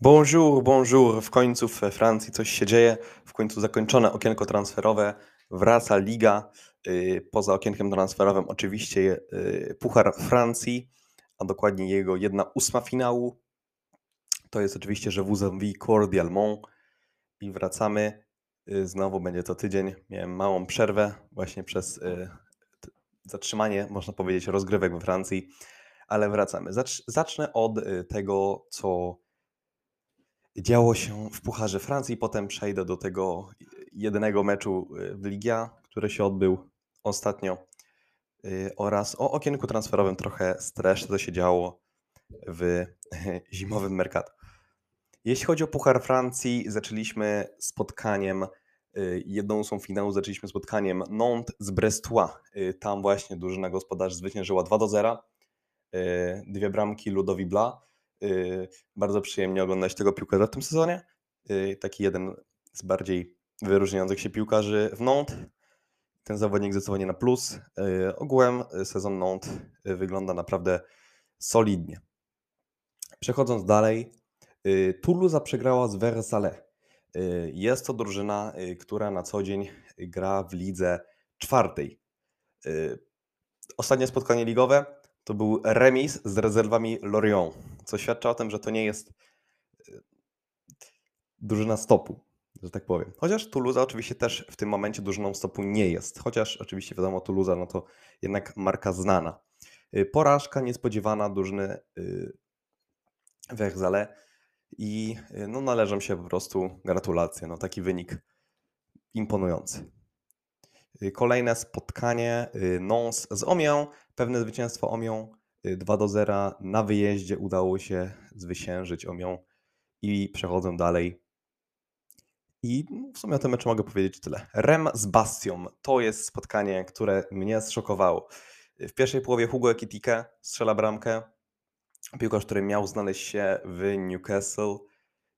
Bonjour, bonjour. W końcu we Francji coś się dzieje. W końcu zakończone okienko transferowe. Wraca liga. Y, Poza okienkiem transferowym oczywiście y, Puchar Francji, a dokładnie jego jedna ósma finału. To jest oczywiście, że vous envie cordialement i wracamy. Y, Znowu będzie to tydzień. Miałem małą przerwę właśnie przez zatrzymanie, można powiedzieć, rozgrywek we Francji, ale wracamy. Zacz- Zacznę od tego, co działo się w Pucharze Francji. Potem przejdę do tego jedynego meczu y, w Ligia, który się odbył ostatnio y, oraz o okienku transferowym trochę stres, co się działo w zimowym Mercato. Jeśli chodzi o Puchar Francji, zaczęliśmy spotkaniem, y, jedną są finału, zaczęliśmy spotkaniem Nantes z Brestois. Y, Tam właśnie drużyna gospodarzy zwyciężyła 2 do 0. Y, Dwie bramki Ludowi Bla. Y, Bardzo przyjemnie oglądać tego piłkarza w tym sezonie. Y, Taki jeden z bardziej wyróżniających się piłkarzy w Nantes. Ten zawodnik zdecydowanie na plus. Y, Ogółem sezon Nantes wygląda naprawdę solidnie. Przechodząc dalej, Toulouse przegrała z Versailles. Jest to drużyna, która na co dzień gra w lidze czwartej. Ostatnie spotkanie ligowe to był remis z rezerwami Lorient, co świadczy o tym, że to nie jest y, drużyna stopu, że tak powiem. Chociaż Toulouse oczywiście też w tym momencie drużyną stopu nie jest. Chociaż oczywiście wiadomo, Toulouse no to jednak marka znana. Y, Porażka niespodziewana drużyny y, Versailles i no, należą się po prostu gratulacje. No, taki wynik imponujący. Kolejne spotkanie Nons z Omią. Pewne zwycięstwo Omią 2 do 0 na wyjeździe udało się zwyciężyć Omią i przechodzę dalej. I w sumie o tym meczu mogę powiedzieć tyle. Rem z Bastią to jest spotkanie, które mnie zszokowało. W pierwszej połowie Hugo Ekitike strzela bramkę. Piłkarz, który miał znaleźć się w Newcastle,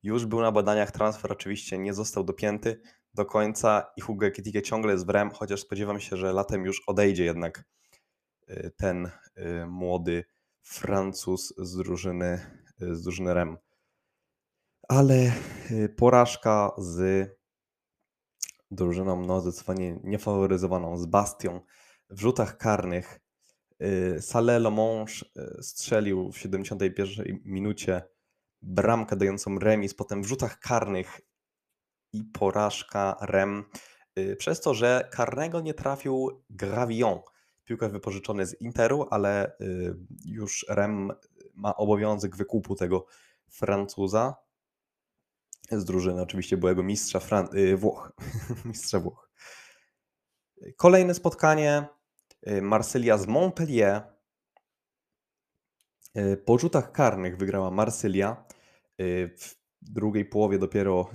już był na badaniach, transfer oczywiście nie został dopięty do końca i Hugo Ekitike ciągle jest w Rem, chociaż spodziewam się, że latem już odejdzie jednak ten y, młody Francuz z drużyny, y, z drużyny Rem. Ale y, porażka z drużyną no, zdecydowanie niefaworyzowaną, z Bastią w rzutach karnych. Saleh Lomonge strzelił w 71 minucie bramkę dającą remis, potem w rzutach karnych i porażka Rem, przez to, że karnego nie trafił Gravillon, piłkarz wypożyczony z Interu, ale y, już Rem ma obowiązek wykupu tego Francuza z drużyny, oczywiście byłego mistrza Fran- y, Włoch. mistrza Włoch. Kolejne spotkanie y, Marsylia z Montpellier. Po rzutach karnych wygrała Marsylia. W drugiej połowie dopiero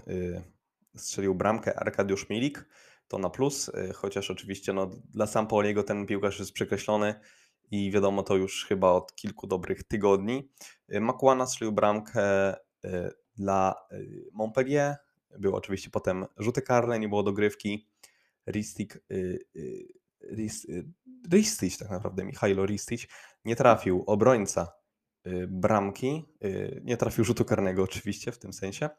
strzelił bramkę Arkadiusz Milik. To na plus, y, chociaż oczywiście no, dla Sampoliego ten piłkarz jest przekreślony i wiadomo to już chyba od kilku dobrych tygodni. Y, Makłana strzelił bramkę y, dla Montpellier. Były oczywiście potem rzuty karne, nie było dogrywki. Ristik, Ris, y, Ristic tak naprawdę, Michailo Ristic, nie trafił obrońca bramki, nie trafił rzutu karnego oczywiście w tym sensie.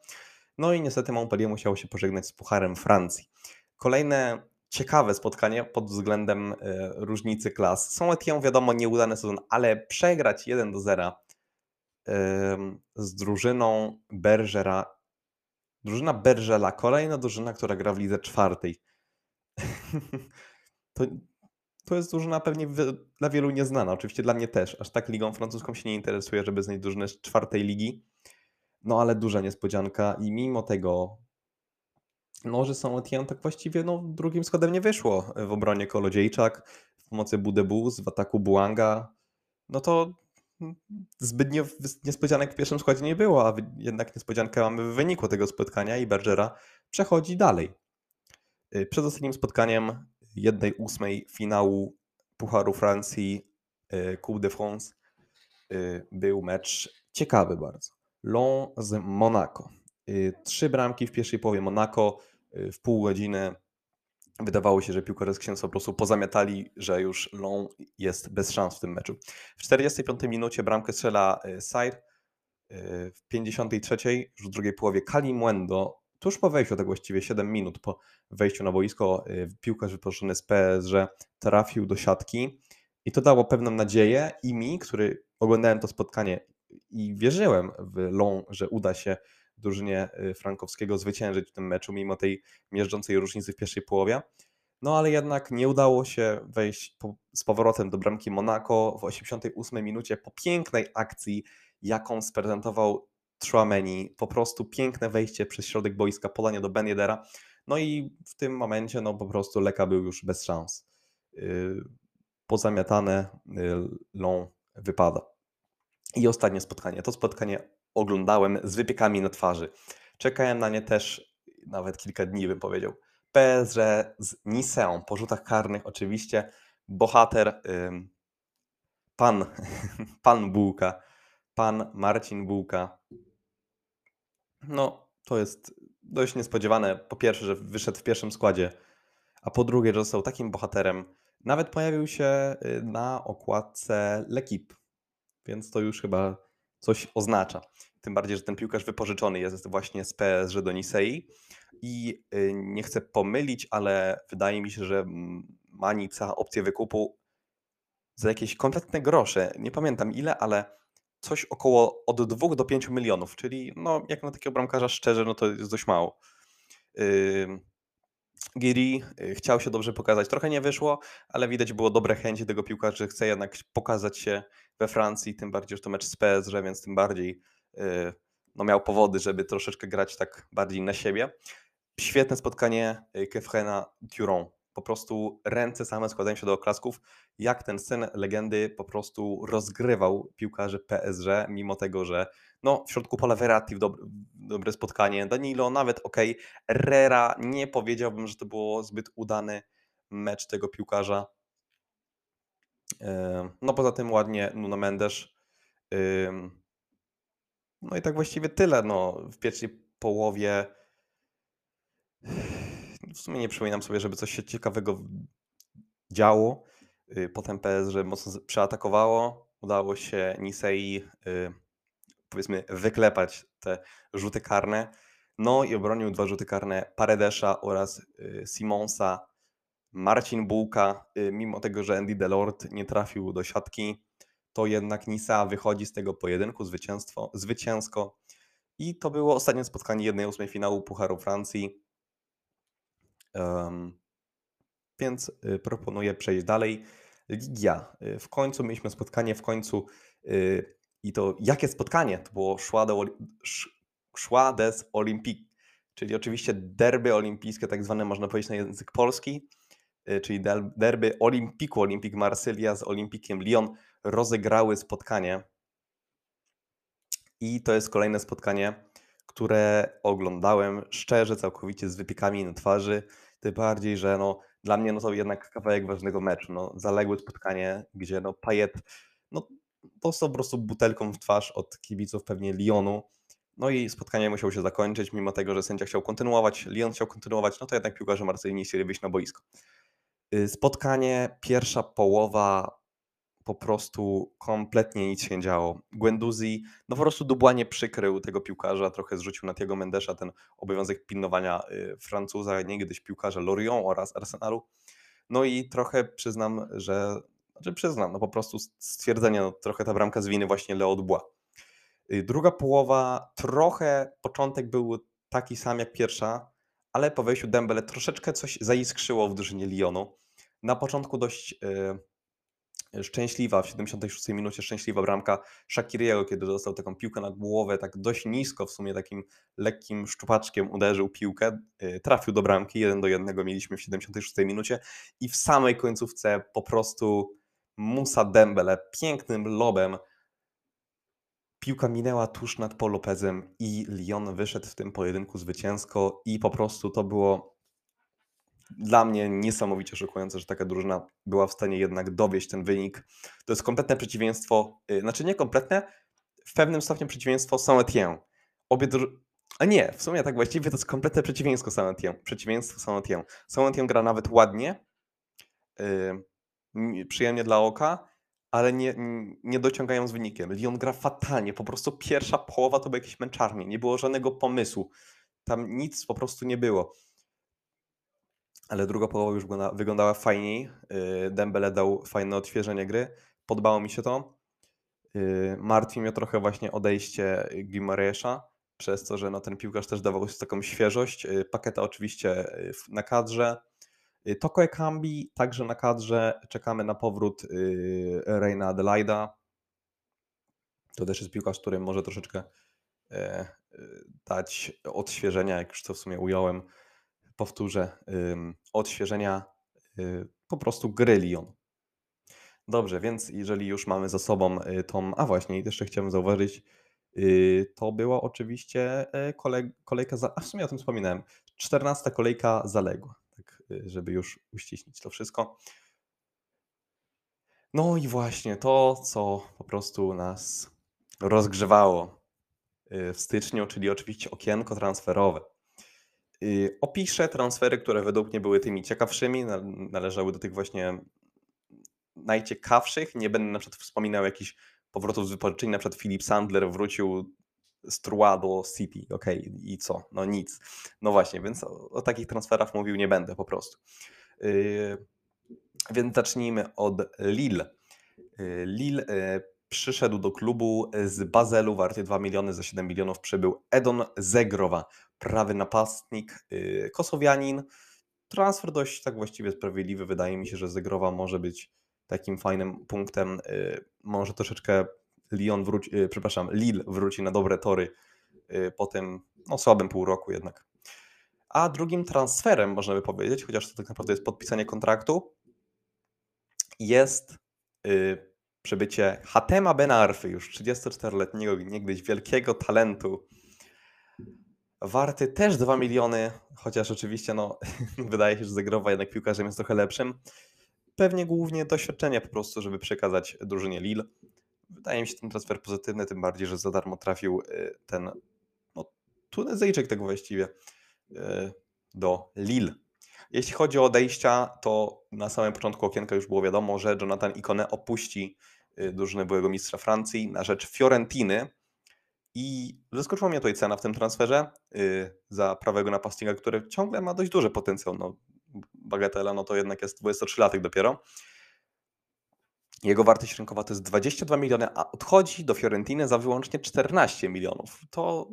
No i niestety Montpellier musiało się pożegnać z Pucharem Francji. Kolejne ciekawe spotkanie pod względem y, różnicy klas. Są Etienne, wiadomo, nieudany sezon, ale przegrać 1 do 0 ym, z drużyną Bergera. Drużyna Bergela, kolejna drużyna, która gra w lidze czwartej. to, to jest drużyna pewnie dla wielu nieznana. Oczywiście dla mnie też. Aż tak ligą francuską się nie interesuje, żeby znać drużynę z czwartej ligi. No ale duża niespodzianka i mimo tego, no, że są Etienne, tak właściwie no, drugim składem nie wyszło w obronie Kolodziejczak, w pomocy Budebus, w ataku Buanga. No to mm, zbytnio niespodzianek w pierwszym składzie nie było, a jednak niespodziankę mamy w wyniku tego spotkania i Bergera przechodzi dalej. Y, Przed ostatnim spotkaniem jednej ósmej finału Pucharu Francji y, Coupe de France był mecz ciekawy bardzo. Lyon z Monaco. Trzy bramki w pierwszej połowie Monaco w pół godziny. Wydawało się, że piłkarze z księstwa po prostu pozamiatali, że już Lyon jest bez szans w tym meczu. W 45 minucie bramkę strzela y, Sair w 53 już w drugiej połowie Kalimwendo, tuż po wejściu, tak właściwie 7 minut po wejściu na boisko, piłkarz wypożyczony z PSG trafił do siatki i to dało pewną nadzieję i mi, który oglądałem to spotkanie i wierzyłem w Long, że uda się drużynie Frankowskiego zwyciężyć w tym meczu, mimo tej miażdżącej różnicy w pierwszej połowie. No ale jednak nie udało się wejść po, z powrotem do bramki Monaco w 88 minucie po pięknej akcji, jaką sprezentował Chouameni. Po prostu piękne wejście przez środek boiska, podanie do Ben Yedera. No i w tym momencie no po prostu Leka był już bez szans. Yy, pozamiatane yy, wypada. I ostatnie spotkanie. To spotkanie oglądałem z wypiekami na twarzy. Czekałem na nie też nawet kilka dni, bym powiedział. PSG z Niceą po rzutach karnych oczywiście bohater pan, pan Bułka, pan Marcin Bułka. No, to jest dość niespodziewane. Po pierwsze, że wyszedł w pierwszym składzie, a po drugie, że został takim bohaterem. Nawet pojawił się y, na okładce L'Equipe, więc to już chyba coś oznacza. Tym bardziej, że ten piłkarz wypożyczony jest właśnie z PSG do Nisei i y, nie chcę pomylić, ale wydaje mi się, że Manica opcję wykupu za jakieś kompletne grosze, nie pamiętam ile, ale coś około od 2 do 5 milionów, czyli no, jak na takiego bramkarza szczerze, no to jest dość mało. Giri y, chciał się dobrze pokazać, trochę nie wyszło, ale widać było dobre chęci tego piłkarza, że chce jednak pokazać się we Francji, tym bardziej, że to mecz z PSG, więc tym bardziej no miał powody, żeby troszeczkę grać tak bardziej na siebie. Świetne spotkanie y, Kefrena Turon. Po prostu ręce same składają się do oklasków, jak ten syn legendy po prostu rozgrywał piłkarzy PSG, mimo tego, że no, w środku pola Verratti w dobre, dobre spotkanie, Danilo nawet ok, Herrera nie powiedziałbym, że to było zbyt udany mecz tego piłkarza. No poza tym ładnie Nuno Mendes. No i tak właściwie tyle. No, w pierwszej połowie w sumie nie przypominam sobie, żeby coś się ciekawego działo. Y, potem PS, że mocno przeatakowało. Udało się Nisei y, powiedzmy wyklepać te rzuty karne. No i obronił dwa rzuty karne Paredesza oraz y, Simonsa. Marcin Bułka, mimo tego, że Andy Delort nie trafił do siatki, to jednak Nisa wychodzi z tego pojedynku zwycięstwo, zwycięsko. I to było ostatnie spotkanie 1-8 finału Pucharu Francji. Um, więc y, proponuję przejść dalej. Ligia. Y, w końcu mieliśmy spotkanie, w końcu y, i to jakie spotkanie? To było Szła des Olympique, czyli oczywiście derby olimpijskie, tak zwane można powiedzieć na język polski, czyli derby Olimpiku, Olimpik Marsylia z Olimpikiem Lyon rozegrały spotkanie. I to jest kolejne spotkanie, które oglądałem szczerze, całkowicie z wypiekami na twarzy. Tym bardziej, że no, dla mnie no, to jednak kawałek ważnego meczu. No, zaległe spotkanie, gdzie no, Payet no, dostał po prostu butelką w twarz od kibiców pewnie Lyonu. No i spotkanie musiało się zakończyć, mimo tego, że sędzia chciał kontynuować, Lyon chciał kontynuować, no to jednak piłkarze Marseille nie chcieli wyjść na boisko. Y, spotkanie, pierwsza połowa po prostu kompletnie nic się nie działo. Guendouzi, no po prostu Dubois nie przykrył tego piłkarza, trochę zrzucił na Tiago Mendesza ten obowiązek pilnowania y, Francuza, niegdyś piłkarza Lorient oraz Arsenalu. No i trochę przyznam, że, znaczy przyznam, no po prostu stwierdzenie, no trochę ta bramka z winy właśnie Leo Dubois. Y, druga połowa, trochę początek był taki sam jak pierwsza, ale po wejściu Dembele troszeczkę coś zaiskrzyło w drużynie Lyonu. Na początku dość... Yy, szczęśliwa w 76 minucie, szczęśliwa bramka Shakiriego, kiedy dostał taką piłkę na głowę, tak dość nisko w sumie takim lekkim szczupaczkiem uderzył piłkę, y, trafił do bramki, jeden do jednego mieliśmy w 76 minucie i w samej końcówce po prostu Musa Dembele pięknym lobem piłka minęła tuż nad Paul Lopezem i Lyon wyszedł w tym pojedynku zwycięsko i po prostu to było dla mnie niesamowicie szokujące, że taka drużyna była w stanie jednak dowieść ten wynik. To jest kompletne przeciwieństwo, yy, znaczy nie kompletne, w pewnym stopniu przeciwieństwo Saint-Étienne. Obie dru... A nie, w sumie tak właściwie to jest kompletne przeciwieństwo Saint-Étienne. Przeciwieństwo Saint-Étienne. Saint-Étienne gra nawet ładnie, yy, przyjemnie dla oka, ale nie, nie dociągają z wynikiem. Lyon gra fatalnie, po prostu pierwsza połowa to były jakieś męczarnie, nie było żadnego pomysłu. Tam nic po prostu nie było. Ale druga połowa już wyglądała fajniej. Y, Dembele dał fajne odświeżenie gry. Podobało mi się to. Y, martwi mnie trochę właśnie odejście Gimaresza, przez to, że no ten piłkarz też dawał taką świeżość. Y, Paketa oczywiście na kadrze. Toko Ekambi także na kadrze. Czekamy na powrót Reina Adelaida. To też jest piłkarz, który może troszeczkę e, dać odświeżenia, jak już to w sumie ująłem. Powtórzę, odświeżenia y, po prostu gry Lyon. Dobrze, więc jeżeli już mamy za sobą y, tą, a właśnie, jeszcze chciałem zauważyć, y, to była oczywiście e, kolejka, za, a w sumie o tym wspominałem, 14 kolejka zaległa, żeby już uściślić to wszystko. No i właśnie to, co po prostu nas rozgrzewało w styczniu, czyli oczywiście okienko transferowe. Opiszę transfery, które według mnie były tymi ciekawszymi, należały do tych właśnie najciekawszych. Nie będę na przykład wspominał jakichś powrotów z wypożyczeń, na przykład Philip Sandler wrócił z Trua do City, ok, i co? No nic. No właśnie, więc o, o takich transferach mówił nie będę po prostu. Yy, więc zacznijmy od Lille. Yy, Lille yy, przyszedł do klubu z Bazelu, warty 2 miliony, za 7 milionów przybył Edon Zegrowa, prawy napastnik, yy, kosowianin. Transfer dość tak właściwie sprawiedliwy. Wydaje mi się, że Zegrowa może być takim fajnym punktem. Yy, może troszeczkę Lyon wróci, yy, przepraszam, Lille wróci na dobre tory po tym no, słabym pół roku jednak. A drugim transferem, można by powiedzieć, chociaż to tak naprawdę jest podpisanie kontraktu, jest przybycie Hatema Benarfy, już 34-letniego, niegdyś wielkiego talentu, warty też 2 miliony, chociaż oczywiście no, wydaje się, że Zegrowa jednak piłkarzem jest trochę lepszym. Pewnie głównie doświadczenie po prostu, żeby przekazać drużynie Lille. Wydaje mi się ten transfer pozytywny, tym bardziej, że za darmo trafił y, ten no, Tunezyjczyk tak właściwie y, do Lille. Jeśli chodzi o odejścia, to na samym początku okienka już było wiadomo, że Jonathan Ikone opuści y, drużynę byłego mistrza Francji na rzecz Fiorentiny. I zaskoczyła mnie tutaj cena w tym transferze za prawego napastnika, który ciągle ma dość duży potencjał. No, bagatela no to jednak jest 23-latek dopiero. Jego wartość rynkowa to jest 22 miliony, a odchodzi do Fiorentiny za wyłącznie 14 milionów. To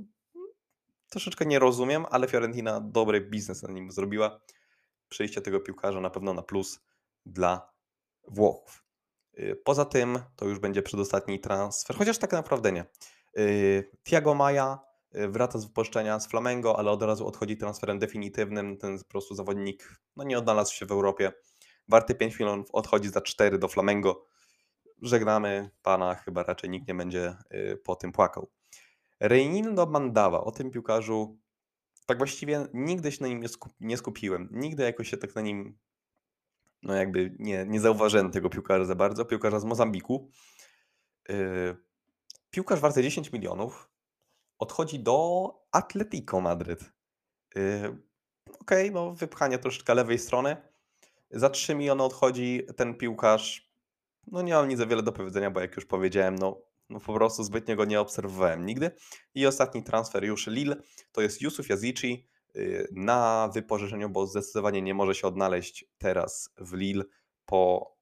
troszeczkę nie rozumiem, ale Fiorentina dobry biznes na nim zrobiła przyjście tego piłkarza na pewno na plus dla Włochów. Y, poza tym to już będzie przedostatni transfer, chociaż tak naprawdę nie. Y, Tiago Maja y, wraca z wypuszczenia z Flamengo, ale od razu odchodzi transferem definitywnym. Ten po prostu zawodnik no, nie odnalazł się w Europie. Warty 5 milionów, odchodzi za 4 do Flamengo. Żegnamy pana, chyba raczej nikt nie będzie po tym płakał. Reinildo Mandawa, o tym piłkarzu tak właściwie nigdy się na nim nie, skup, nie skupiłem. Nigdy jakoś się tak na nim, no jakby nie, nie zauważyłem tego piłkarza za bardzo. Piłkarza z Mozambiku. Yy, piłkarz warty 10 milionów odchodzi do Atletico Madryt. Yy, Okej, okay, no wypchanie troszeczkę lewej strony. Za 3 miliony odchodzi ten piłkarz. No nie mam nic za wiele do powiedzenia, bo jak już powiedziałem, no no po prostu zbytnio go nie obserwowałem nigdy. I ostatni transfer już Lille to jest Yusuf Yazici y, na wypożyczeniu, bo zdecydowanie nie może się odnaleźć teraz w Lille po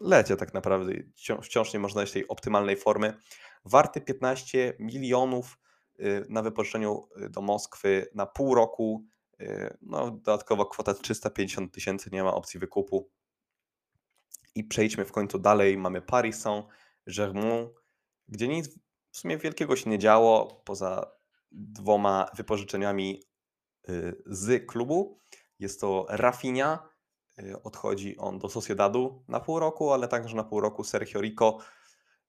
lecie tak naprawdę. Wciąż nie można znaleźć tej optymalnej formy. Warty 15 milionów y, na wypożyczeniu y, do Moskwy na pół roku. No, dodatkowa kwota 350 tysięcy, nie ma opcji wykupu. I przejdźmy w końcu dalej. Mamy Paris Saint-Germain gdzie nic w sumie wielkiego się nie działo, poza dwoma wypożyczeniami y, z klubu. Jest to Rafinha, y, odchodzi on do Sociedadu na pół roku, ale także na pół roku Sergio Rico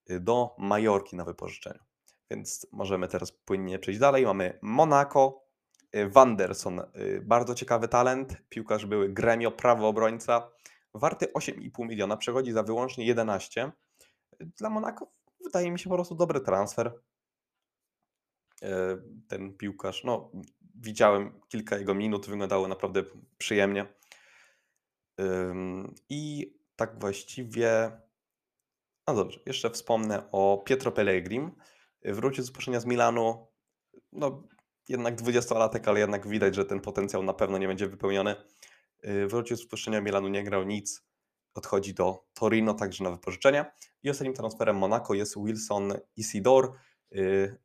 y, do Majorki na wypożyczeniu. Więc możemy teraz płynnie przejść dalej. Mamy Monaco, Wanderson, bardzo ciekawy talent, piłkarz były gremio, prawo obrońca, warty 8,5 miliona, przechodzi za wyłącznie 11. Dla Monaco wydaje mi się po prostu dobry transfer. E, ten piłkarz, no widziałem kilka jego minut, wyglądało naprawdę przyjemnie. I tak właściwie A dobrze, jeszcze wspomnę o Pietro Pellegrim. Wrócił z zaproszenia z Milanu. No, jednak dwudziestolatek, ale jednak widać, że ten potencjał na pewno nie będzie wypełniony. Y, Wrócił z wypożyczenia Milanu, nie grał nic. Odchodzi do Torino, także na wypożyczenie. I ostatnim transferem Monaco jest Wilson Isidore, y, y,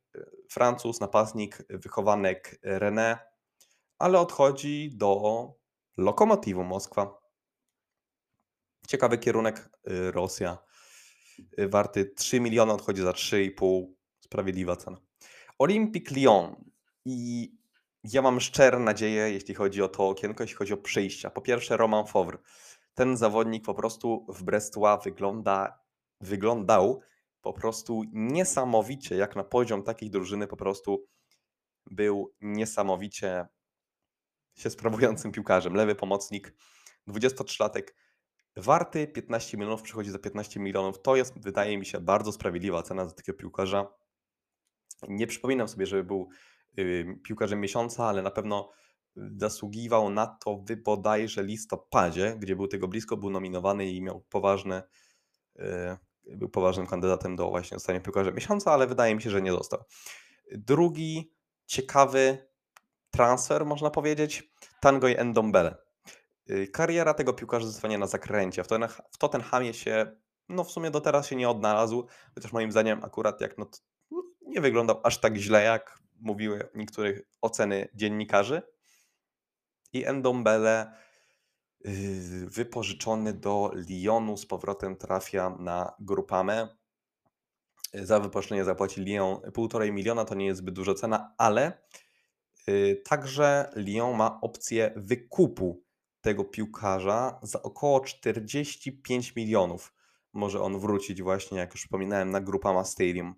Francuz, napastnik, wychowanek René, ale odchodzi do Lokomotivu Moskwa. Ciekawy kierunek Rosja. Warty 3 miliony, odchodzi za 3,5. Sprawiedliwa cena. Olympique Lyon. I ja mam szczerą nadzieję, jeśli chodzi o to okienko, jeśli chodzi o przyjścia. Po pierwsze, Roman Fowr. Ten zawodnik po prostu w Brestua wygląda, wyglądał po prostu niesamowicie, jak na poziom takiej drużyny po prostu był niesamowicie się sprawującym piłkarzem. Lewy pomocnik, 23-latek, warty 15 milionów, przychodzi za 15 milionów. To jest, wydaje mi się, bardzo sprawiedliwa cena za takiego piłkarza. Nie przypominam sobie, żeby był piłkarzem miesiąca, ale na pewno zasługiwał na to w bodajże listopadzie, gdzie był tego blisko, był nominowany i miał poważne, y, był poważnym kandydatem do właśnie zostania piłkarzem miesiąca, ale wydaje mi się, że nie został. Drugi ciekawy transfer, można powiedzieć, Tango i Endombele. Y, kariera tego piłkarza zostanie na zakręcie. W Tottenhamie się, no w sumie do teraz się nie odnalazł, chociaż moim zdaniem akurat jak no, nie wyglądał aż tak źle, jak mówiły niektórych oceny dziennikarzy. I Endombele y, wypożyczony do Lyonu z powrotem trafia na Grupamę. Za wypożyczenie zapłaci Lyon 1,5 miliona, to nie jest zbyt duża cena, ale y, także Lyon ma opcję wykupu tego piłkarza za około 45 milionów. Może on wrócić właśnie, jak już wspominałem, na Grupama Stadium.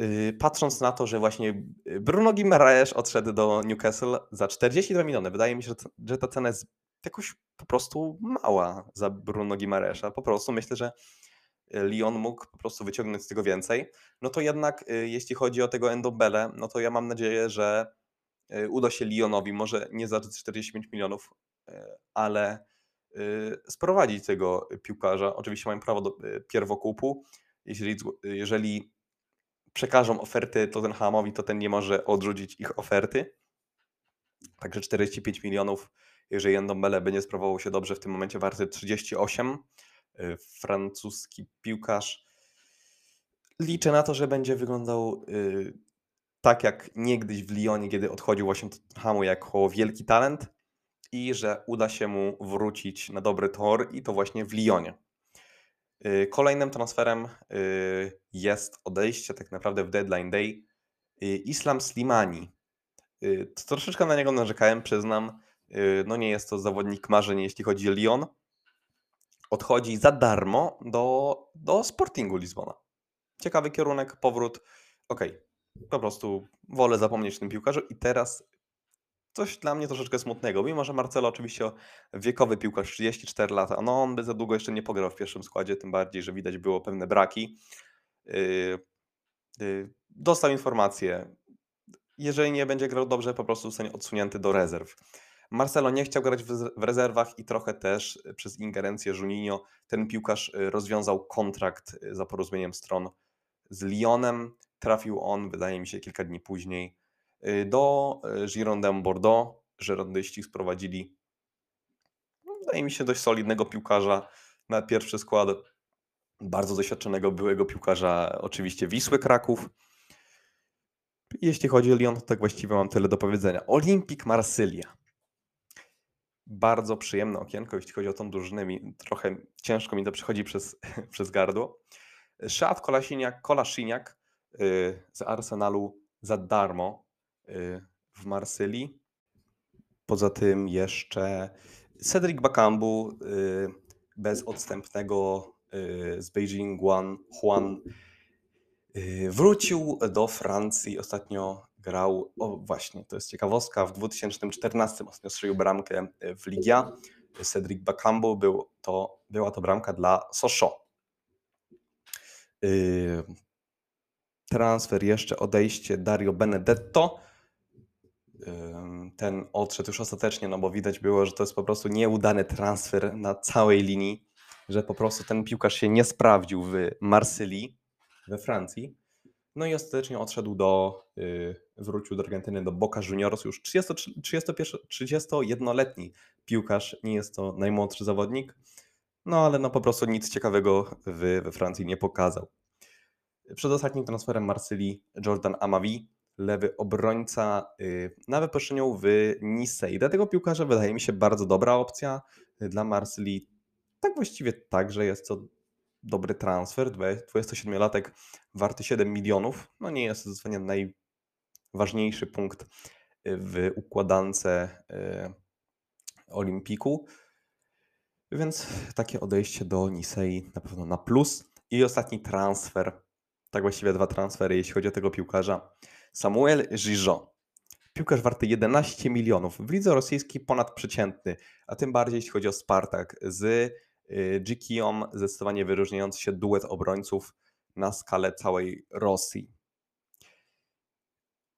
Y, patrząc na to, że właśnie y, Bruno Guimaraes odszedł do Newcastle za 42 miliony, wydaje mi się, że ta cena jest jakoś po prostu mała za Bruno Guimaraesa. Po prostu myślę, że y, Lyon mógł po prostu wyciągnąć z tego więcej. No to jednak jeśli chodzi o tego Endobele, no to ja mam nadzieję, że uda się Lyonowi, może nie za 45 milionów, ale sprowadzić tego piłkarza. Oczywiście mają prawo do pierwokupu. Jeżeli, jeżeli przekażą oferty Tottenhamowi, to ten nie może odrzucić ich oferty. Także 45 milionów, jeżeli Endombele będzie sprawował się dobrze, w tym momencie warty 38. Y, francuski piłkarz. Liczę na to, że będzie wyglądał y, tak jak niegdyś w Lyonie, kiedy odchodził właśnie do Tottenhamu jako wielki talent i że uda się mu wrócić na dobry tor i to właśnie w Lyonie. Y, kolejnym transferem y, jest odejście tak naprawdę w deadline day y, Islam Slimani. Troszeczkę na niego narzekałem, przyznam. No nie jest to zawodnik marzeń, jeśli chodzi o Lyon. Odchodzi za darmo do, do Sportingu Lizbona. Ciekawy kierunek, powrót. Okej, okay. po prostu wolę zapomnieć o tym piłkarzu i teraz coś dla mnie troszeczkę smutnego. Mimo, że Marcelo oczywiście wiekowy piłkarz, 34 lata, no on by za długo jeszcze nie pograł w pierwszym składzie, tym bardziej, że widać było pewne braki. Yy, yy, dostał informację, jeżeli nie będzie grał dobrze, po prostu zostanie odsunięty do rezerw. Marcelo nie chciał grać w rezerwach i trochę też przez ingerencję Juninho ten piłkarz rozwiązał kontrakt za porozumieniem stron z Lyonem. Trafił on, wydaje mi się, kilka dni później Y, do y, Girondin Bordeaux. Girondyści sprowadzili, no, wydaje mi się, dość solidnego piłkarza na pierwszy skład. Bardzo doświadczonego byłego piłkarza, oczywiście Wisły Kraków. Jeśli chodzi o Lyon, to tak właściwie mam tyle do powiedzenia. Olimpik Marsylia. Bardzo przyjemne okienko, jeśli chodzi o tą drużynę. trochę ciężko mi to przechodzi przez, przez gardło. Szat Kolasiniak, Kolasiniak y, z Arsenalu za darmo Y, w Marsylii. Poza tym jeszcze Cedric Bakambu y, bez odstępnego y, z Beijing Juan, Juan wrócił do Francji. Ostatnio grał, o właśnie, to jest ciekawostka, w 2014 ostatnio strzelił bramkę w Ligia. Cedric Bakambu był to, była to bramka dla Sochaux. Transfer jeszcze, odejście Dario Benedetto ten odszedł już ostatecznie, no bo widać było, że to jest po prostu nieudany transfer na całej linii. że po prostu ten piłkarz się nie sprawdził w Marsylii, we Francji. No i ostatecznie odszedł do, yy, wrócił do Argentyny, do Boca Juniors, już 31-letni piłkarz, nie jest to najmłodszy zawodnik, no ale no po prostu nic ciekawego we Francji nie pokazał. Przed ostatnim transferem Marsylii Jordan Amavi, lewy obrońca yy, na wypożyczeniu w Nice. I dla tego piłkarza wydaje mi się bardzo dobra opcja. Dla Marsylii tak właściwie tak, że jest to dobry transfer. 27-latek warty 7 milionów. No nie jest to zdecydowanie najważniejszy punkt w układance y, Olimpiku. Więc takie odejście do Nisei na pewno na plus. I ostatni transfer, tak właściwie dwa transfery, jeśli chodzi o tego piłkarza. Samuel Gijon. Piłkarz warty 11 milionów. W lidze rosyjskiej ponadprzeciętny, a tym bardziej jeśli chodzi o Spartak z y, zdecydowanie wyróżniający się duet obrońców na skalę całej Rosji.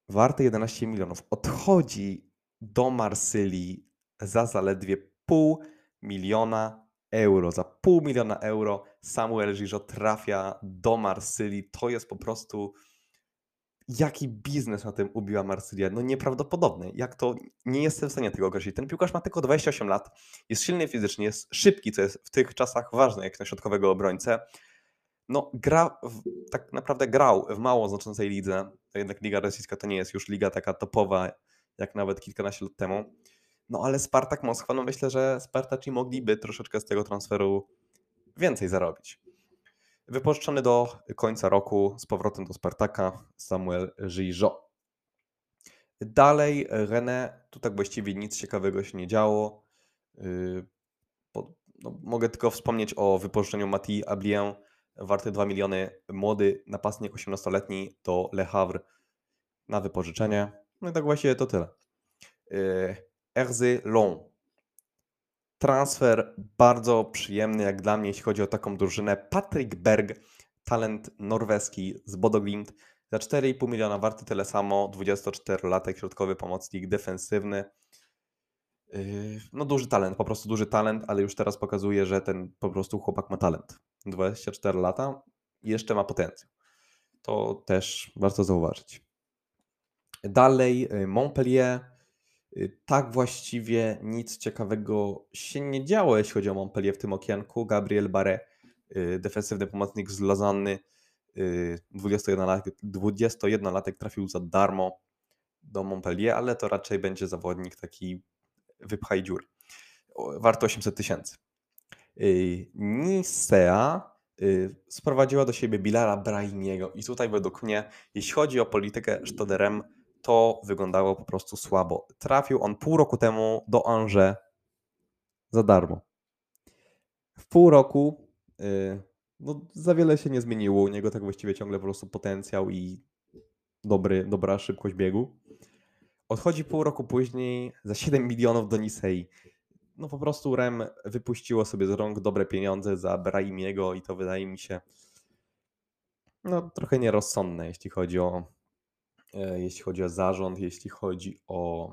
Warty 11 milionów. Odchodzi do Marsylii za zaledwie pół miliona euro. Za pół miliona euro Samuel Gijo trafia do Marsylii. To jest po prostu jaki biznes na tym ubiła Marsylia. No nieprawdopodobny. Jak to, nie jestem w stanie tego określić. Ten piłkarz ma tylko 28 lat, jest silny fizycznie, jest szybki, co jest w tych czasach ważne jak na środkowego obrońcę. No gra, w, tak naprawdę grał w mało znaczącej lidze. Jednak Liga Rosyjska to nie jest już liga taka topowa, jak nawet kilkanaście lat temu. No ale Spartak Moskwa, no myślę, że Spartaci mogliby troszeczkę z tego transferu więcej zarobić. Wypożyczony do końca roku z powrotem do Spartaka Samuel Gijo. Dalej René, tu tak właściwie nic ciekawego się nie działo. Yy, no, mogę tylko wspomnieć o wypożyczeniu Mati Ablien, warty 2 miliony, młody napastnik 18-letni do Le Havre na wypożyczenie. No i tak właściwie to tyle. Erzy Long, Transfer bardzo przyjemny, jak dla mnie, jeśli chodzi o taką drużynę. Patrick Berg, talent norweski z Bodoglimt, za 4,5 miliona warty tyle samo, 24-latek, środkowy pomocnik defensywny. Yy, no duży talent, po prostu duży talent, ale już teraz pokazuje, że ten po prostu chłopak ma talent. 24 lata jeszcze ma potencjał. To też warto zauważyć. Dalej yy, Montpellier, tak właściwie nic ciekawego się nie działo, jeśli chodzi o Montpellier w tym okienku. Gabriel Barre, y, defensywny pomocnik z Lozanny, 21-latek, y, 21-latek trafił za darmo do Montpellier, ale to raczej będzie zawodnik taki wypchaj dziur. Warto 800 tysięcy. Nisea sprowadziła do siebie Bilara Brahimiego i tutaj według mnie, jeśli chodzi o politykę Sztoderem, to wyglądało po prostu słabo. Trafił on pół roku temu do Angers za darmo. W pół roku yy, no, za wiele się nie zmieniło. U niego tak właściwie ciągle po prostu potencjał i dobry, dobra szybkość biegu. Odchodzi pół roku później za 7 milionów do Nisei. No po prostu Rem wypuściło sobie z rąk dobre pieniądze za Brahimiego i to wydaje mi się no trochę nierozsądne, jeśli chodzi o jeśli chodzi o zarząd, jeśli chodzi o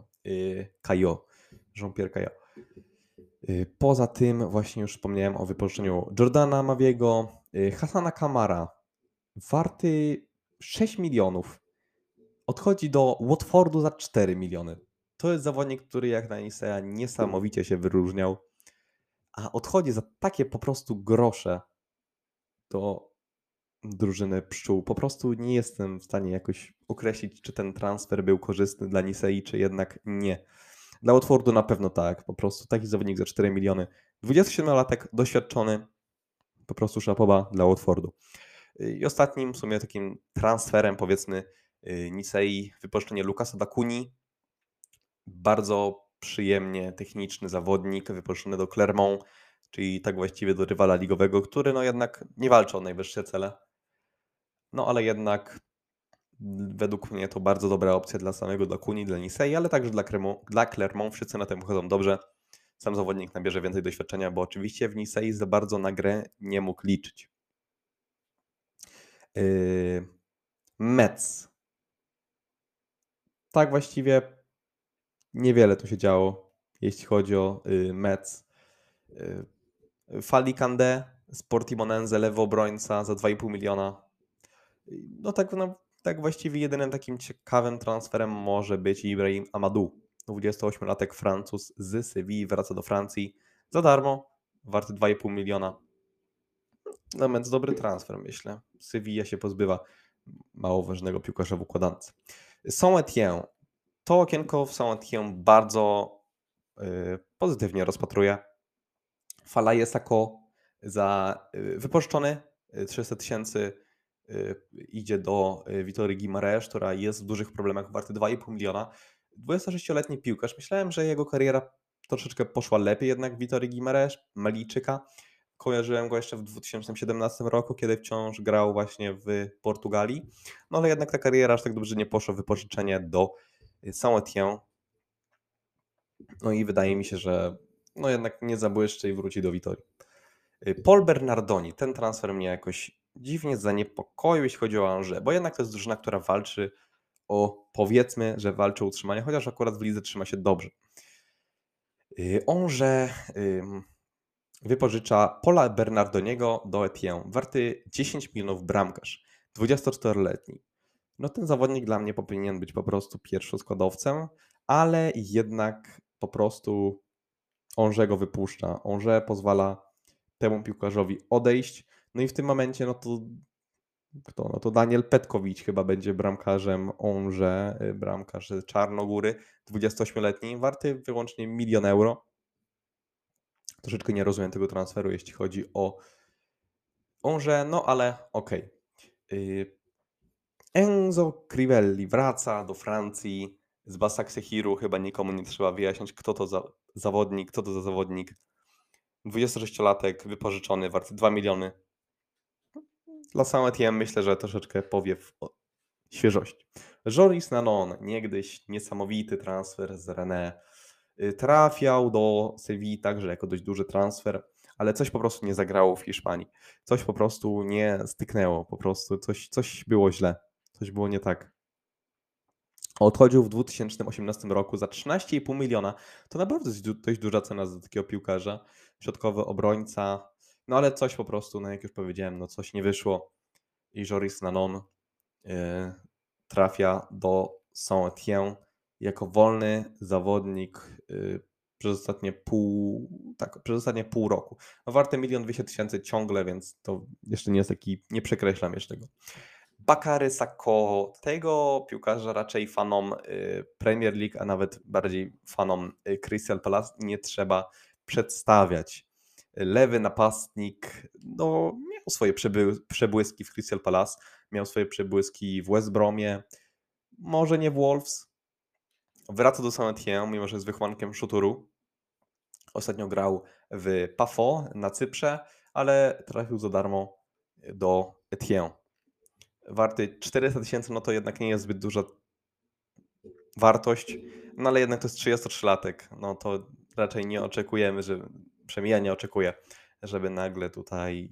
Kajo, Jean-Pierre Kajo. Poza tym właśnie już wspomniałem o wypożyczeniu Jordana Mawiego, y, Hasana Kamara, warty 6 milionów, odchodzi do Watfordu za 4 miliony. To jest zawodnik, który jak na Nisea niesamowicie się wyróżniał, a odchodzi za takie po prostu grosze do drużyny pszczół. Po prostu nie jestem w stanie jakoś określić, czy ten transfer był korzystny dla Nisei, czy jednak nie. Dla Watfordu na pewno tak. Po prostu taki zawodnik za 4 miliony. 27-latek, doświadczony. Po prostu szapoba dla Watfordu. I ostatnim w sumie takim transferem powiedzmy y, Nisei wypuszczenie Lukasa Dakuni. Bardzo przyjemnie techniczny zawodnik wypuszczony do Clermont, czyli tak właściwie do rywala ligowego, który no jednak nie walczy o najwyższe cele no ale jednak według mnie to bardzo dobra opcja dla samego Dakuni, dla Nisei, ale także dla, Cremont, dla Clermont. Wszyscy na tym wychodzą dobrze. Sam zawodnik nabierze więcej doświadczenia, bo oczywiście w Nisei za bardzo na grę nie mógł liczyć. Yy, Mets. Tak właściwie niewiele tu się działo, jeśli chodzi o yy, Mets. Yy, Fali Kande z Portimonense, lewy obrońca za 2,5 miliona. No tak, no tak właściwie jedynym takim ciekawym transferem może być Ibrahim Amadou. 28-latek Francuz z Sewilli wraca do Francji za darmo, warty 2,5 miliona. No więc dobry transfer, myślę. Sevilla się pozbywa mało ważnego piłkarza w układance. Saint-Étienne. To okienko w Saint-Étienne bardzo yy, pozytywnie rozpatruję. Falaje Sako za yy, wypożyczony 300 tysięcy yy, idzie do Witory Gimaresz, która jest w dużych problemach, warty 2,5 miliona. 26-letni piłkarz. Myślałem, że jego kariera troszeczkę poszła lepiej jednak Witory Gimaresz, Malijczyka. Kojarzyłem go jeszcze w 2017 roku, kiedy wciąż grał właśnie w Portugalii. No ale jednak ta kariera aż tak dobrze nie poszła. Wypożyczenie do Saint-Étienne. No i wydaje mi się, że no jednak nie zabłyszczy i wróci do Witorii. Paul Bernardoni, ten transfer mnie jakoś dziwnie zaniepokoił, jeśli chodzi o Angers, bo jednak to jest drużyna, która walczy o, powiedzmy, że walczy o utrzymanie, chociaż akurat w lidze trzyma się dobrze. Onże wypożycza Pola Bernardoniego do Etienne, warty 10 milionów bramkarz, 24-letni. No ten zawodnik dla mnie powinien być po prostu pierwszoskładowcem, ale jednak po prostu Onże go wypuszcza. Onże pozwala temu piłkarzowi odejść. No i w tym momencie no to kto? No to Daniel Petkowicz chyba będzie bramkarzem Onże, y, bramkarz Czarnogóry, 28-letni, warty wyłącznie milion euro. Troszeczkę nie rozumiem tego transferu, jeśli chodzi o Onże, no ale okej. Okay. Enzo Crivelli wraca do Francji z Basak Sehiru. Chyba nikomu nie trzeba wyjaśnić, kto to za zawodnik, kto to za zawodnik. 26-latek, wypożyczony, warty 2 miliony. Dla Saint myślę, że troszeczkę powiew świeżości. Joris Nanon, niegdyś niesamowity transfer z René. Y, trafiał do Sevilla także jako dość duży transfer, ale coś po prostu nie zagrało w Hiszpanii. Coś po prostu nie styknęło, po prostu coś, coś było źle, coś było nie tak. Odchodził w 2018 roku za 13,5 miliona. To naprawdę dość duża cena za takiego piłkarza. Środkowy obrońca, no ale coś po prostu, no jak już powiedziałem, no coś nie wyszło i Joris Nanon yy, trafia do Saint-Étienne jako wolny zawodnik yy, przez ostatnie pół, tak, przez ostatnie pół roku. No, warte milion dwieście tysięcy ciągle, więc to jeszcze nie jest taki, nie przekreślam jeszcze tego. Bakary Sako, tego piłkarza raczej fanom y, Premier League, a nawet bardziej fanom Crystal Palace nie trzeba przedstawiać lewy napastnik, no miał swoje przebłyski w Crystal Palace, miał swoje przebłyski w West Bromie, może nie w Wolves. Wraca do Saint-Étienne, mimo że jest wychowankiem Szuturu. Ostatnio grał w Pafo na Cyprze, ale trafił za darmo do Etienne. Warty 400 tysięcy, no to jednak nie jest zbyt duża wartość, no ale jednak to jest 33-latek, no to raczej nie oczekujemy, że przynajmniej ja nie oczekuję, żeby nagle tutaj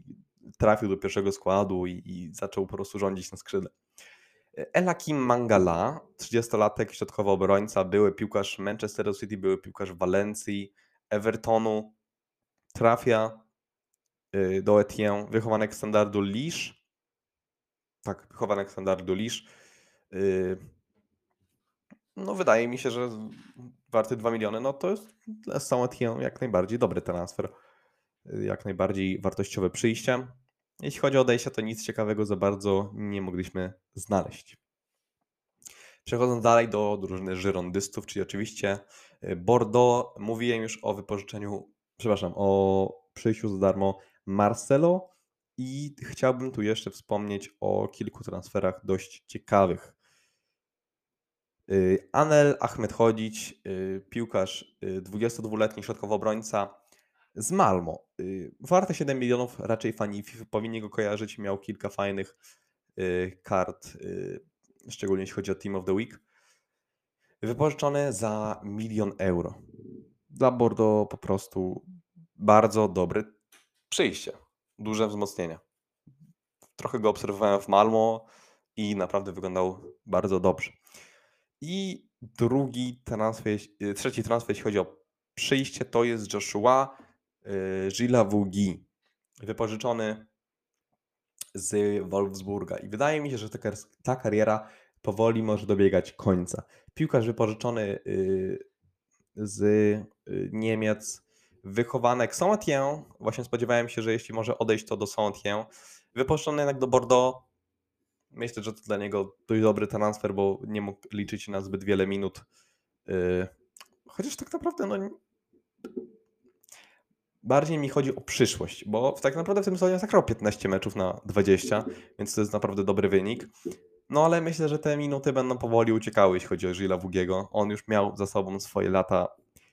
trafił do pierwszego składu i, i zaczął po prostu rządzić na skrzydle. Elakim Mangala, 30-latek, środkowy obrońca, były piłkarz Manchester City, były piłkarz Walencji, Evertonu, trafia y, do Etienne, wychowanek standardu Lisz. Tak, wychowanek standardu Lisz. Y, no wydaje mi się, że warty 2 miliony, no to jest dla saint jak najbardziej dobry transfer. Jak najbardziej wartościowe przyjście. Jeśli chodzi o odejścia, to nic ciekawego za bardzo nie mogliśmy znaleźć. Przechodząc dalej do drużyny żyrondystów, czyli oczywiście y, Bordeaux. Mówiłem już o wypożyczeniu, przepraszam, o przyjściu za darmo Marcelo i chciałbym tu jeszcze wspomnieć o kilku transferach dość ciekawych. Y, Anel Ahmed Chodzić, y, piłkarz 22-letni y, środkowy obrońca z Malmo. Warte 7 milionów, raczej fani FIFA powinni go kojarzyć. Miał kilka fajnych kart, szczególnie jeśli chodzi o Team of the Week. Wypożyczony za milion euro. Dla Bordeaux po prostu bardzo dobre przyjście. Duże wzmocnienie. Trochę go obserwowałem w Malmo i naprawdę wyglądał bardzo dobrze. I drugi transfer, y, trzeci transfer, jeśli chodzi o przyjście, to jest Joshua Gilles Wugi, wypożyczony z Wolfsburga. I wydaje mi się, że ta, kar- ta kariera powoli może dobiegać końca. Piłkarz wypożyczony y, z Niemiec, wychowanek Saint-Étienne. Właśnie spodziewałem się, że jeśli może odejść to do Saint-Étienne. Wypożyczony jednak do Bordeaux. Myślę, że to dla niego dość dobry transfer, bo nie mógł liczyć na zbyt wiele minut. Y, Chociaż tak naprawdę, no. Bardziej mi chodzi o przyszłość, bo tak naprawdę w tym sezonie zagrał 15 meczów na 20, więc to jest naprawdę dobry wynik. No ale myślę, że te minuty będą powoli uciekały, jeśli chodzi o Gila Wugiego. On już miał za sobą swoje lata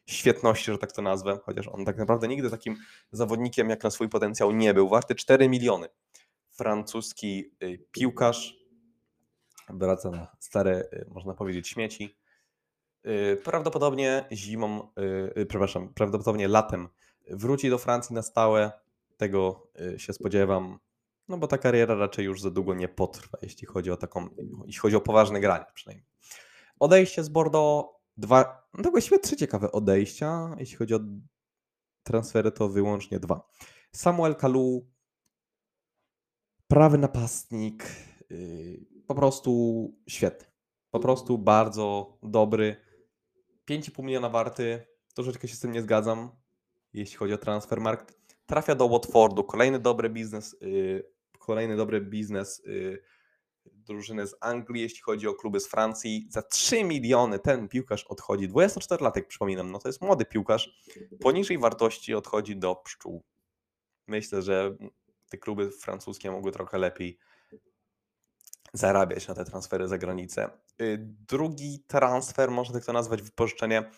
świetności, że tak to nazwę, chociaż on tak naprawdę nigdy takim zawodnikiem jak na swój potencjał nie był. Warty 4 miliony. Francuski y, piłkarz wraca na stare, y, można powiedzieć, śmieci. Y, Prawdopodobnie zimą, przepraszam, prawdopodobnie latem wróci do Francji na stałe. Tego się spodziewam. No bo ta kariera raczej już za długo nie potrwa, jeśli chodzi o taką, jeśli chodzi o poważne granie przynajmniej. Odejście z Bordeaux, dwa, no właściwie trzy ciekawe odejścia, jeśli chodzi o transfery to wyłącznie dwa. Samuel Kalu, prawy napastnik, yy, po prostu świetny. Po prostu bardzo dobry. 5,5 miliona warty, troszeczkę się z tym nie zgadzam, jeśli chodzi o transfermarkt. Trafia do Watfordu, kolejny dobry biznes, yy, kolejny dobry biznes yy, drużyny z Anglii, jeśli chodzi o kluby z Francji. Za 3 miliony ten piłkarz odchodzi, 24-latek przypominam, no to jest młody piłkarz, poniżej wartości odchodzi do pszczół. Myślę, że te kluby francuskie mogły trochę lepiej zarabiać na te transfery za granicę. Y, Drugi transfer, można tak to nazwać, wypożyczenie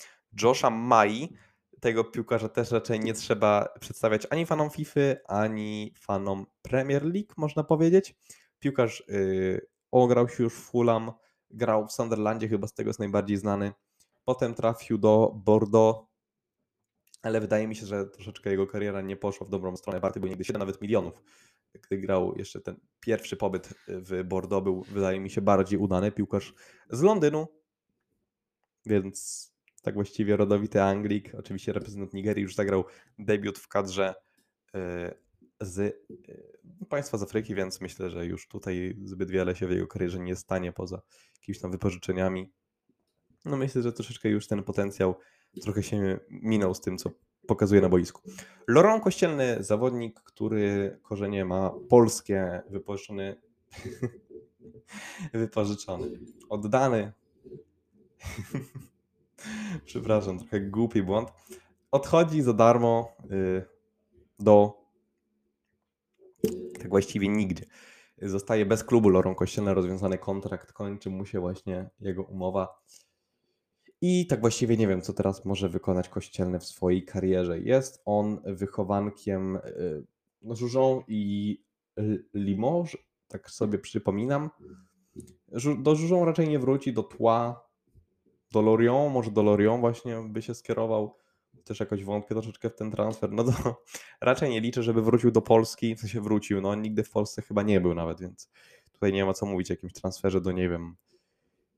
Josha Mai. Tego piłkarza też raczej nie trzeba przedstawiać ani fanom FIFA, ani fanom Premier League, można powiedzieć. Piłkarz yy, ograł się już w Fulham, grał w Sunderlandzie, chyba z tego jest najbardziej znany. Potem trafił do Bordeaux, ale wydaje mi się, że troszeczkę jego kariera nie poszła w dobrą stronę. Warty był niegdyś 7 nawet milionów. Gdy grał jeszcze ten pierwszy pobyt w Bordeaux był, wydaje mi się, bardziej udany. Piłkarz z Londynu, więc tak właściwie rodowity Anglik, oczywiście reprezentant Nigerii, już zagrał debiut w kadrze y, z y, państwa z Afryki, więc myślę, że już tutaj zbyt wiele się w jego karierze nie stanie poza jakimiś tam wypożyczeniami. No myślę, że troszeczkę już ten potencjał trochę się minął z tym, co pokazuje na boisku. Laurent Kościelny, zawodnik, który korzenie ma polskie, wypożyczony, wypożyczony, oddany, przepraszam, trochę głupi błąd, odchodzi za darmo y, do tak właściwie nigdzie. Zostaje bez klubu Laurent Kościelny, rozwiązany kontrakt, kończy mu się właśnie jego umowa. I tak właściwie nie wiem, co teraz może wykonać Kościelny w swojej karierze. Jest on wychowankiem y, Żużą i Limoges, tak sobie przypominam. Do Żużą raczej nie wróci, do Tła, do Lorient, może do Lorient właśnie by się skierował. Też jakoś wątpię troszeczkę w ten transfer. No to raczej nie liczę, żeby wrócił do Polski, w sensie wrócił. No nigdy w Polsce chyba nie był nawet, więc tutaj nie ma co mówić o jakimś transferze do, nie wiem,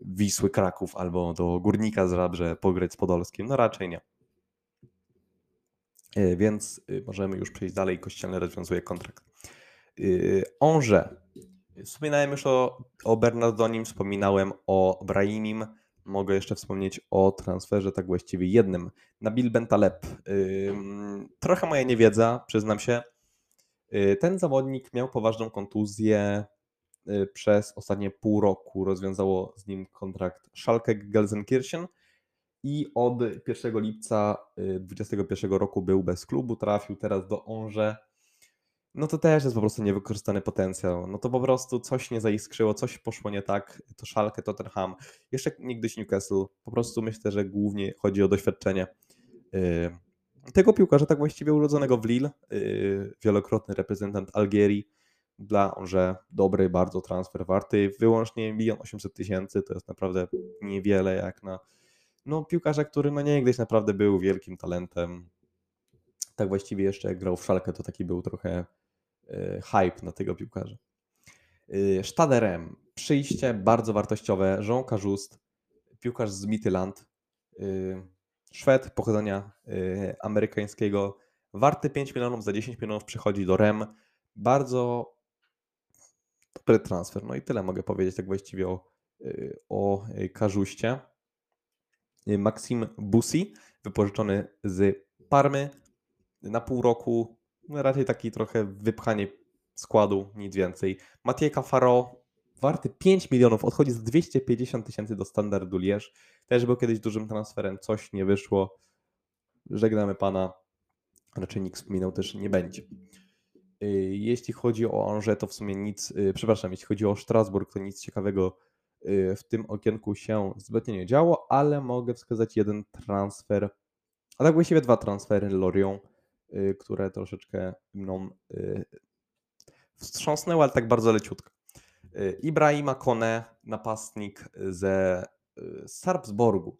Wisły Kraków albo do Górnika z Rabrze pograć z Podolskim. No raczej nie. E, Więc y, możemy już przejść dalej. Kościelny rozwiązuje kontrakt. Yy, Angers. Wspominałem już o, o Bernardonim, wspominałem o Brahimim. Mogę jeszcze wspomnieć o transferze, tak właściwie jednym. Nabil Bentaleb. Trochę moja niewiedza, przyznam się. Yy, Ten zawodnik miał poważną kontuzję y, przez ostatnie pół roku. Rozwiązało z nim kontrakt Schalke Gelsenkirchen i od 1 lipca 2021 roku był bez klubu, trafił teraz do Onże. No to też jest po prostu niewykorzystany potencjał. No to po prostu coś nie zaiskrzyło, coś poszło nie tak. To Schalke, Tottenham, jeszcze niegdyś Newcastle. Po prostu myślę, że głównie chodzi o doświadczenie yy, tego piłkarza, tak właściwie urodzonego w Lille, wielokrotny reprezentant Algierii. Dla Onże dobry bardzo transfer warty, wyłącznie 1 800 tysięcy, to jest naprawdę niewiele jak na no, piłkarza, który no niegdyś naprawdę był wielkim talentem. Tak właściwie jeszcze jak grał w Szalkę, to taki był trochę e, hype na tego piłkarza. E, Sztaderem. Przyjście bardzo wartościowe. Jean Cajust, piłkarz z Midtjylland. e, Szwed pochodzenia e, amerykańskiego. Warty 5 milionów, za 10 milionów przychodzi do REM. Bardzo dobry transfer. No i tyle mogę powiedzieć tak właściwie o, y, o y, Karzuście. Y, Maxim Busi, wypożyczony z Parmy na pół roku. No raczej taki trochę wypchanie składu, nic więcej. Mathieu Cafaro, warty 5 milionów, odchodzi z 250 tysięcy do standardu Lierz. Też był kiedyś dużym transferem, coś nie wyszło. Żegnamy pana. Raczej nikt wspominał też nie będzie. Jeśli chodzi o Angers, to w sumie nic, przepraszam, jeśli chodzi o Strasburg, to nic ciekawego w tym okienku się zbytnio nie działo, ale mogę wskazać jeden transfer, a tak właściwie dwa transfery Lorient, które troszeczkę mną wstrząsnęły, ale tak bardzo leciutko. Ibrahima Kone, napastnik ze Sarpsborgu,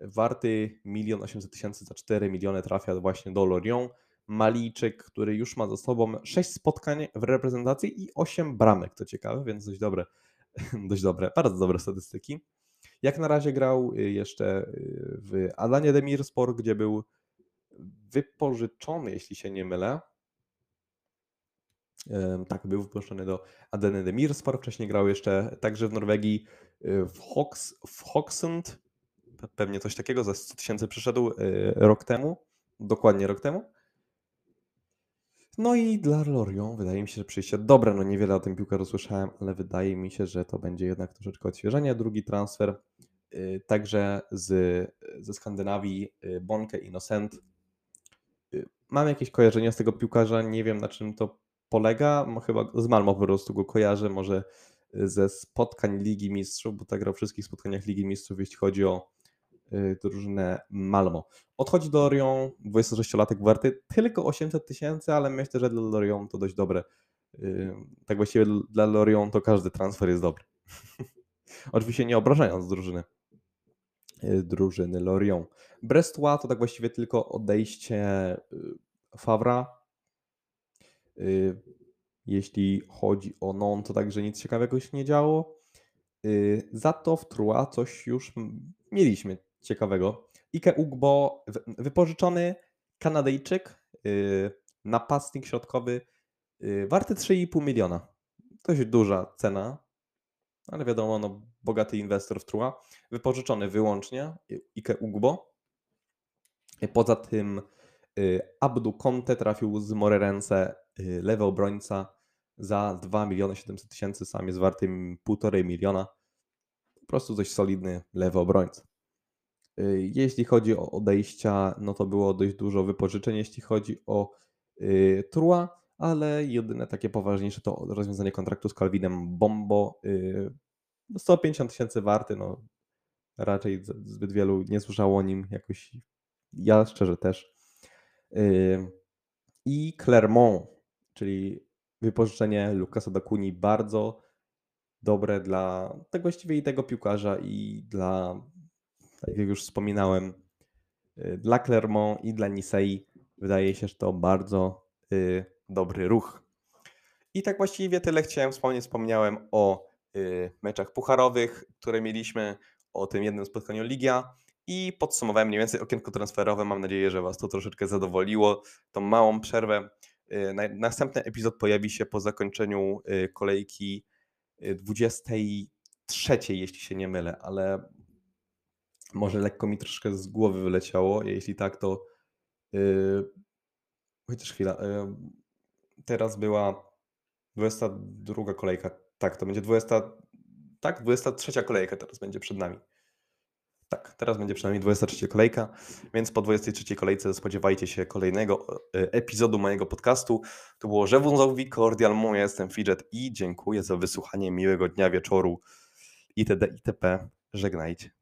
warty 1 800 tysięcy za 4 miliony trafia właśnie do Lorient. Malijczyk, który już ma za sobą 6 spotkań w reprezentacji i 8 bramek, to ciekawe, więc dość dobre, dość dobre, bardzo dobre statystyki. Jak na razie grał y, jeszcze y, w Adanie Demirspor, gdzie był wypożyczony, jeśli się nie mylę. Tak, był wypuszczony do Adany Demirspor. Wcześniej grał jeszcze także w Norwegii y, w, Hox, w Hoxund. Pewnie coś takiego, za 100 tysięcy przyszedł rok temu. Dokładnie rok temu. No i dla Lorient wydaje mi się, że przyjście dobre. No niewiele o tym piłkarzu słyszałem, ale wydaje mi się, że to będzie jednak troszeczkę odświeżenie. Drugi transfer y, także z, ze Skandynawii y, Bonke Innocent. Y, mam jakieś kojarzenia z tego piłkarza, nie wiem na czym to polega. Chyba z Malmo po prostu go kojarzę, może ze spotkań Ligi Mistrzów, bo tak grał w wszystkich spotkaniach Ligi Mistrzów, jeśli chodzi o drużynę Malmo. Odchodzi do Lorient, 26-latek warty tylko 800 tysięcy, ale myślę, że dla Lorient to dość dobre. Y, tak właściwie dla Lorient to każdy transfer jest dobry. Oczywiście nie obrażając drużyny y, drużyny Lorient. Brestois to tak właściwie tylko odejście Favra. Jeśli chodzi o Non, to także nic ciekawego się nie działo. Za to w Trua coś już mieliśmy ciekawego. Ike Ugbo, wypożyczony Kanadyjczyk, yy, napastnik środkowy, yy, warty 3,5 miliona. Dość duża cena, ale wiadomo, no, bogaty inwestor w Trua. Wypożyczony wyłącznie Ike Ugbo. Poza tym Abdu Conte trafił z Morerence, yy, lewy obrońca za 2 miliony 700 tysięcy, sam jest wartym 1,5 miliona. Po prostu dość solidny lewy obrońca. Y, jeśli chodzi o odejścia, no to było dość dużo wypożyczeń, jeśli chodzi o y, Trua, ale jedyne takie poważniejsze to rozwiązanie kontraktu z Calvinem Bombo. 150 y, tysięcy warty, no raczej zbyt wielu nie słyszało o nim jakoś, ja szczerze też. I Clermont, czyli wypożyczenie Lukasa Dakuni, bardzo dobre dla tego właściwie i tego piłkarza i dla tak jak już wspominałem, y, dla Clermont i dla Nisei wydaje się, że to bardzo y, dobry ruch. I tak właściwie tyle chciałem wspomnieć. Wspomniałem o y, meczach pucharowych, które mieliśmy, o tym jednym spotkaniu Ligia i podsumowałem mniej więcej okienko transferowe. Mam nadzieję, że Was to troszeczkę zadowoliło, tą małą przerwę. Następny epizod pojawi się po zakończeniu kolejki 23, jeśli się nie mylę, ale może lekko mi troszkę z głowy wyleciało. Jeśli tak, to yy, chociaż chwila. Yy, teraz była 22 kolejka. Tak, to będzie 20. Tak, 23 kolejka teraz będzie przed nami. Tak, teraz będzie przynajmniej 23 kolejka, więc po 23 kolejce spodziewajcie się kolejnego e, epizodu mojego podcastu. To było Żewunzowi Cordial, mój jestem Fidget i dziękuję za wysłuchanie miłego dnia, wieczoru itd. itp. Żegnajcie.